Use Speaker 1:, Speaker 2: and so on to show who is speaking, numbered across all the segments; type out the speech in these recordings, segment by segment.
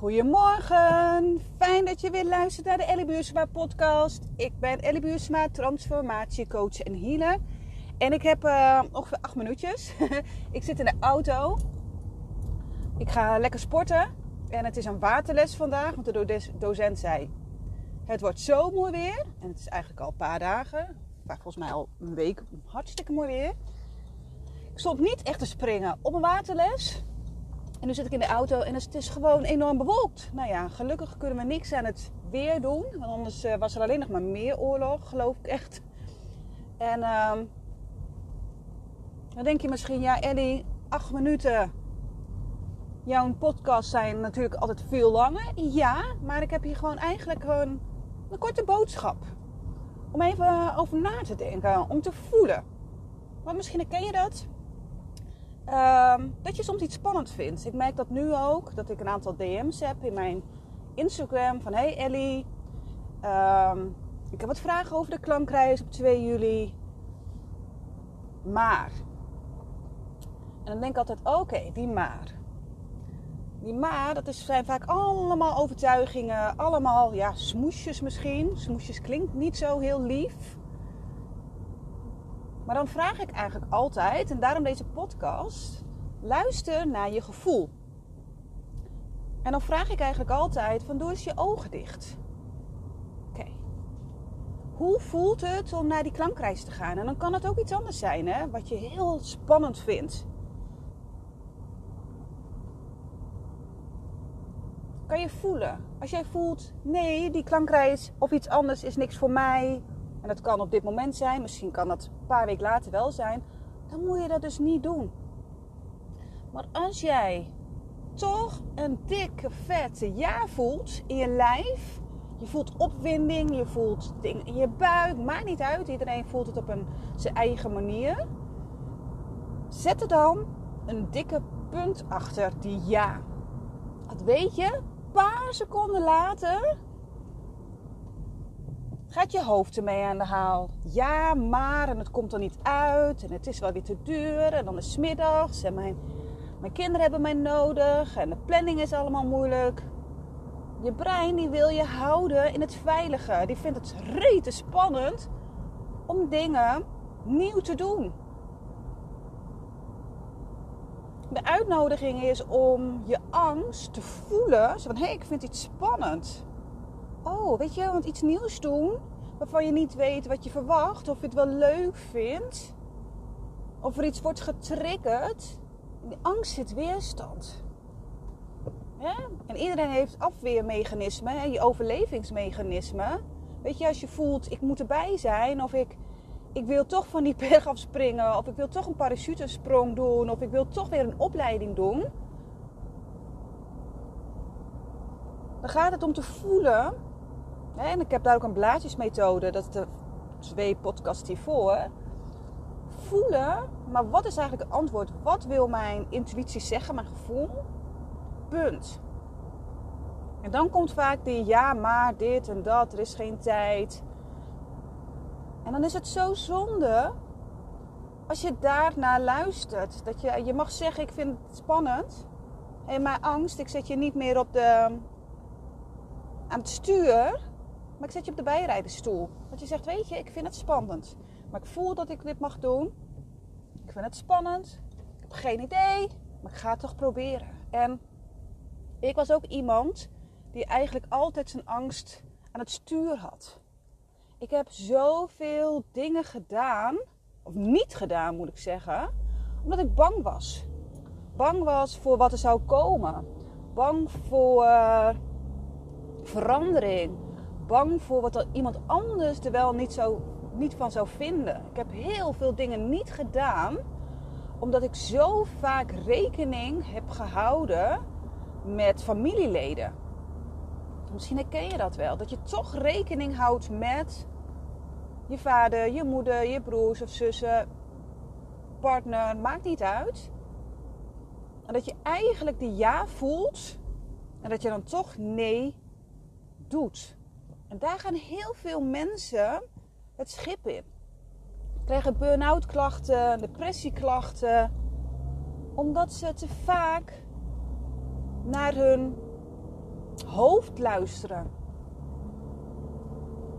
Speaker 1: Goedemorgen, fijn dat je weer luistert naar de Ellie Buursma podcast. Ik ben Ellie Buursma, transformatiecoach en healer. En ik heb uh, ongeveer acht minuutjes. ik zit in de auto. Ik ga lekker sporten. En het is een waterles vandaag, want de docent zei... Het wordt zo mooi weer. En het is eigenlijk al een paar dagen. Volgens mij al een week hartstikke mooi weer. Ik stond niet echt te springen op een waterles. En nu zit ik in de auto en het is gewoon enorm bewolkt. Nou ja, gelukkig kunnen we niks aan het weer doen. Want anders eh, was er alleen nog maar meer oorlog, geloof ik echt. En uh, dan denk je misschien, ja Ellie, acht minuten. Jouw podcast zijn natuurlijk altijd veel langer. Ja, maar ik heb hier gewoon eigenlijk gewoon een korte boodschap. Om even over na te denken, om te voelen. Want misschien herken je dat. Ehm, dat je soms iets spannend vindt. Ik merk dat nu ook, dat ik een aantal DM's heb in mijn Instagram van hey Ellie, ehm, ik heb wat vragen over de klankreis op 2 juli. Maar. En dan denk ik altijd, oké, die maar. Die maar, dat is, zijn vaak allemaal overtuigingen, allemaal ja, smoesjes misschien. Smoesjes klinkt niet zo heel lief. Maar dan vraag ik eigenlijk altijd, en daarom deze podcast, luister naar je gevoel. En dan vraag ik eigenlijk altijd van doe eens je ogen dicht. Oké. Hoe voelt het om naar die klankreis te gaan? En dan kan het ook iets anders zijn, hè? Wat je heel spannend vindt. Kan je voelen. Als jij voelt, nee, die klankreis of iets anders is niks voor mij. En dat kan op dit moment zijn, misschien kan dat paar weken later wel zijn. Dan moet je dat dus niet doen. Maar als jij toch een dikke, vette ja voelt in je lijf. Je voelt opwinding, je voelt dingen in je buik. Maakt niet uit, iedereen voelt het op een, zijn eigen manier. Zet er dan een dikke punt achter die ja. Dat weet je, een paar seconden later gaat je hoofd ermee aan de haal. Ja, maar, en het komt er niet uit, en het is wel weer te duur, en dan is het middags, en mijn, mijn kinderen hebben mij nodig, en de planning is allemaal moeilijk. Je brein die wil je houden in het veilige. Die vindt het rete spannend om dingen nieuw te doen. De uitnodiging is om je angst te voelen. Zo van, hé, hey, ik vind iets spannend. Oh, weet je, want iets nieuws doen waarvan je niet weet wat je verwacht, of je het wel leuk vindt, of er iets wordt getriggerd. Angst zit weerstand. En iedereen heeft afweermechanismen, je overlevingsmechanismen. Weet je, als je voelt, ik moet erbij zijn, of ik, ik wil toch van die berg afspringen, of ik wil toch een parachutesprong doen, of ik wil toch weer een opleiding doen. Dan gaat het om te voelen en ik heb daar ook een blaadjesmethode, dat is de twee podcasts hiervoor. Voelen, maar wat is eigenlijk het antwoord? Wat wil mijn intuïtie zeggen, mijn gevoel? Punt. En dan komt vaak die ja, maar dit en dat, er is geen tijd. En dan is het zo zonde als je daarnaar luistert. Dat je, je mag zeggen, ik vind het spannend. En mijn angst, ik zet je niet meer op de, aan het stuur. Maar ik zet je op de bijrijdenstoel. Want je zegt, weet je, ik vind het spannend. Maar ik voel dat ik dit mag doen. Ik vind het spannend. Ik heb geen idee. Maar ik ga het toch proberen. En ik was ook iemand die eigenlijk altijd zijn angst aan het stuur had. Ik heb zoveel dingen gedaan. Of niet gedaan, moet ik zeggen. Omdat ik bang was. Bang was voor wat er zou komen. Bang voor verandering bang voor wat er iemand anders er wel niet, zo, niet van zou vinden. Ik heb heel veel dingen niet gedaan omdat ik zo vaak rekening heb gehouden met familieleden. Misschien herken je dat wel. Dat je toch rekening houdt met je vader, je moeder, je broers of zussen, partner, maakt niet uit. En dat je eigenlijk die ja voelt en dat je dan toch nee doet. En daar gaan heel veel mensen het schip in. Krijgen burn-out klachten, depressieklachten. Omdat ze te vaak naar hun hoofd luisteren.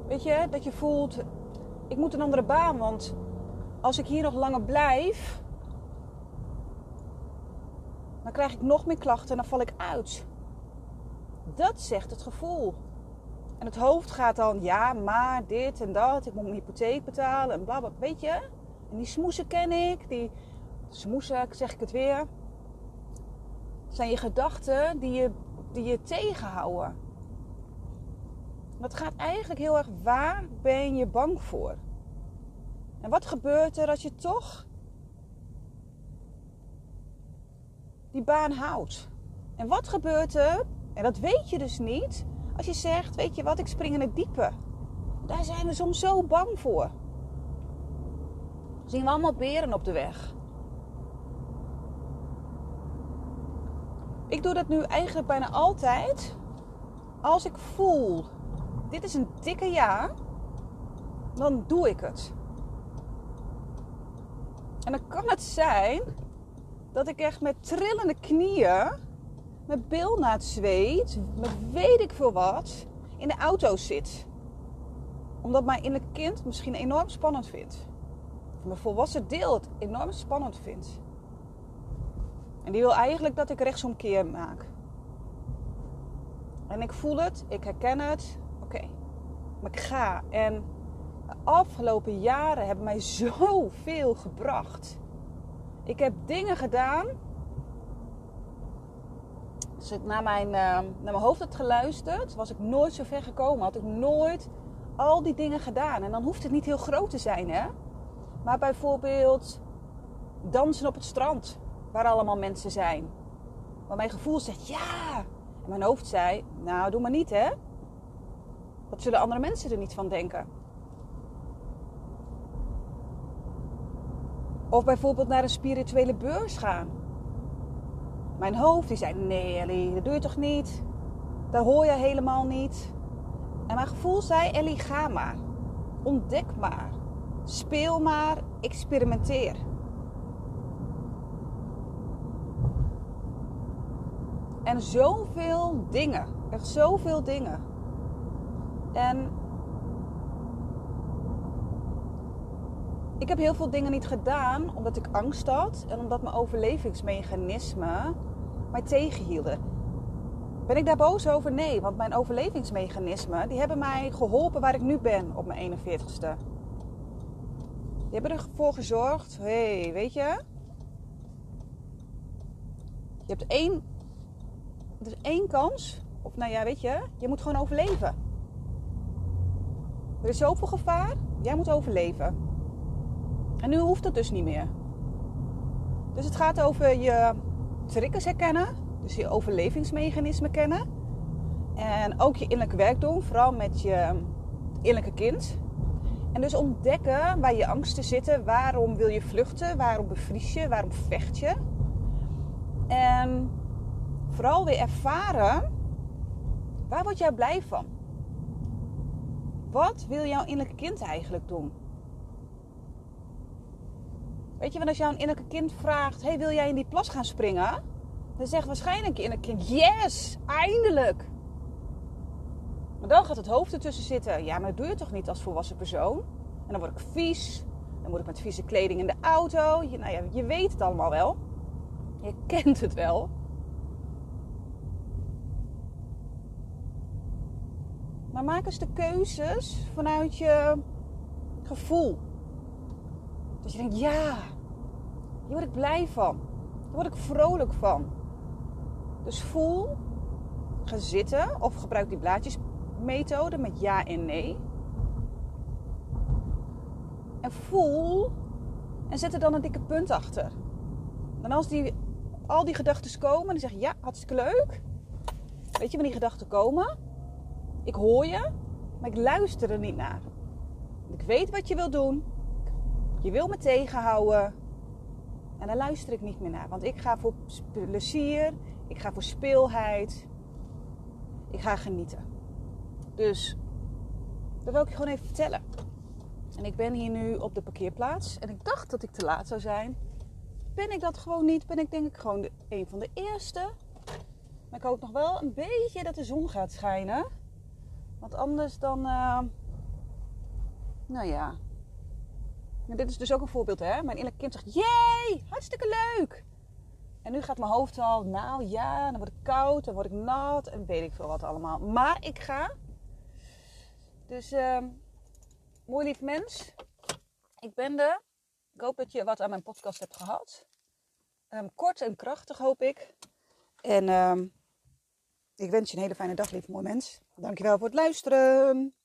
Speaker 1: Weet je, dat je voelt, ik moet een andere baan, want als ik hier nog langer blijf, dan krijg ik nog meer klachten en dan val ik uit. Dat zegt het gevoel. En het hoofd gaat dan, ja, maar dit en dat, ik moet mijn hypotheek betalen en bla weet je? En die smoesen ken ik, die smoesen, zeg ik het weer, zijn je gedachten die je, die je tegenhouden. Het gaat eigenlijk heel erg, waar ben je bang voor? En wat gebeurt er als je toch die baan houdt? En wat gebeurt er, en dat weet je dus niet, als je zegt, weet je wat, ik spring in het diepe. Daar zijn we soms zo bang voor. Zien we allemaal beren op de weg. Ik doe dat nu eigenlijk bijna altijd. Als ik voel, dit is een dikke ja, dan doe ik het. En dan kan het zijn dat ik echt met trillende knieën, naar het zweet, met weet ik veel wat, in de auto zit. Omdat mijn innerlijk kind misschien enorm spannend vindt. Mijn volwassen deel het enorm spannend vindt. En die wil eigenlijk dat ik rechtsomkeer maak. En ik voel het, ik herken het. Oké, maar ik ga. En de afgelopen jaren hebben mij zoveel gebracht. Ik heb dingen gedaan. Als ik naar mijn, uh, naar mijn hoofd had geluisterd, was ik nooit zo ver gekomen. Had ik nooit al die dingen gedaan. En dan hoeft het niet heel groot te zijn, hè? Maar bijvoorbeeld dansen op het strand, waar allemaal mensen zijn. Maar mijn gevoel zegt ja. En mijn hoofd zei, nou doe maar niet, hè? Wat zullen andere mensen er niet van denken? Of bijvoorbeeld naar een spirituele beurs gaan. Mijn hoofd die zei: Nee, Ellie, dat doe je toch niet? Daar hoor je helemaal niet. En mijn gevoel zei: Ellie, ga maar. Ontdek maar. Speel maar. Experimenteer. En zoveel dingen. Echt zoveel dingen. En ik heb heel veel dingen niet gedaan omdat ik angst had en omdat mijn overlevingsmechanismen mij tegenhielden. Ben ik daar boos over? Nee, want mijn overlevingsmechanismen die hebben mij geholpen waar ik nu ben op mijn 41ste. Die hebben ervoor gezorgd, hé, hey, weet je, je hebt één, er is één kans, of nou ja, weet je, je moet gewoon overleven. Er is zoveel gevaar, jij moet overleven. En nu hoeft dat dus niet meer. Dus het gaat over je triggers herkennen, dus je overlevingsmechanismen kennen. En ook je innerlijke werk doen, vooral met je innerlijke kind. En dus ontdekken waar je angsten zitten, waarom wil je vluchten, waarom bevries je, waarom vecht je. En vooral weer ervaren, waar word jij blij van? Wat wil jouw innerlijke kind eigenlijk doen? Weet je, want als jouw innerlijke kind vraagt: hey, wil jij in die plas gaan springen? Dan zegt waarschijnlijk je innerlijke kind: Yes, eindelijk. Maar dan gaat het hoofd ertussen zitten. Ja, maar dat doe je toch niet als volwassen persoon? En dan word ik vies. Dan moet ik met vieze kleding in de auto. Je, nou ja, je weet het allemaal wel. Je kent het wel. Maar maak eens de keuzes vanuit je gevoel. Je denkt, ja, hier word ik blij van. Hier word ik vrolijk van. Dus voel, ga zitten of gebruik die blaadjesmethode met ja en nee. En voel en zet er dan een dikke punt achter. En als die, al die gedachten komen, dan zeg je ja, hartstikke leuk. Weet je wanneer die gedachten komen? Ik hoor je, maar ik luister er niet naar. Ik weet wat je wil doen. Je wil me tegenhouden. En daar luister ik niet meer naar. Want ik ga voor plezier. Ik ga voor speelheid. Ik ga genieten. Dus dat wil ik je gewoon even vertellen. En ik ben hier nu op de parkeerplaats. En ik dacht dat ik te laat zou zijn. Ben ik dat gewoon niet? Ben ik denk ik gewoon een van de eerste. Maar ik hoop nog wel een beetje dat de zon gaat schijnen. Want anders dan... Uh, nou ja. En dit is dus ook een voorbeeld, hè. Mijn innerlijke kind zegt... Jee, hartstikke leuk! En nu gaat mijn hoofd al... Nou ja, dan word ik koud, dan word ik nat en weet ik veel wat allemaal. Maar ik ga. Dus... Uh, mooi lief mens. Ik ben er. Ik hoop dat je wat aan mijn podcast hebt gehad. Um, kort en krachtig hoop ik. En um, ik wens je een hele fijne dag, lief mooi mens. Dankjewel voor het luisteren.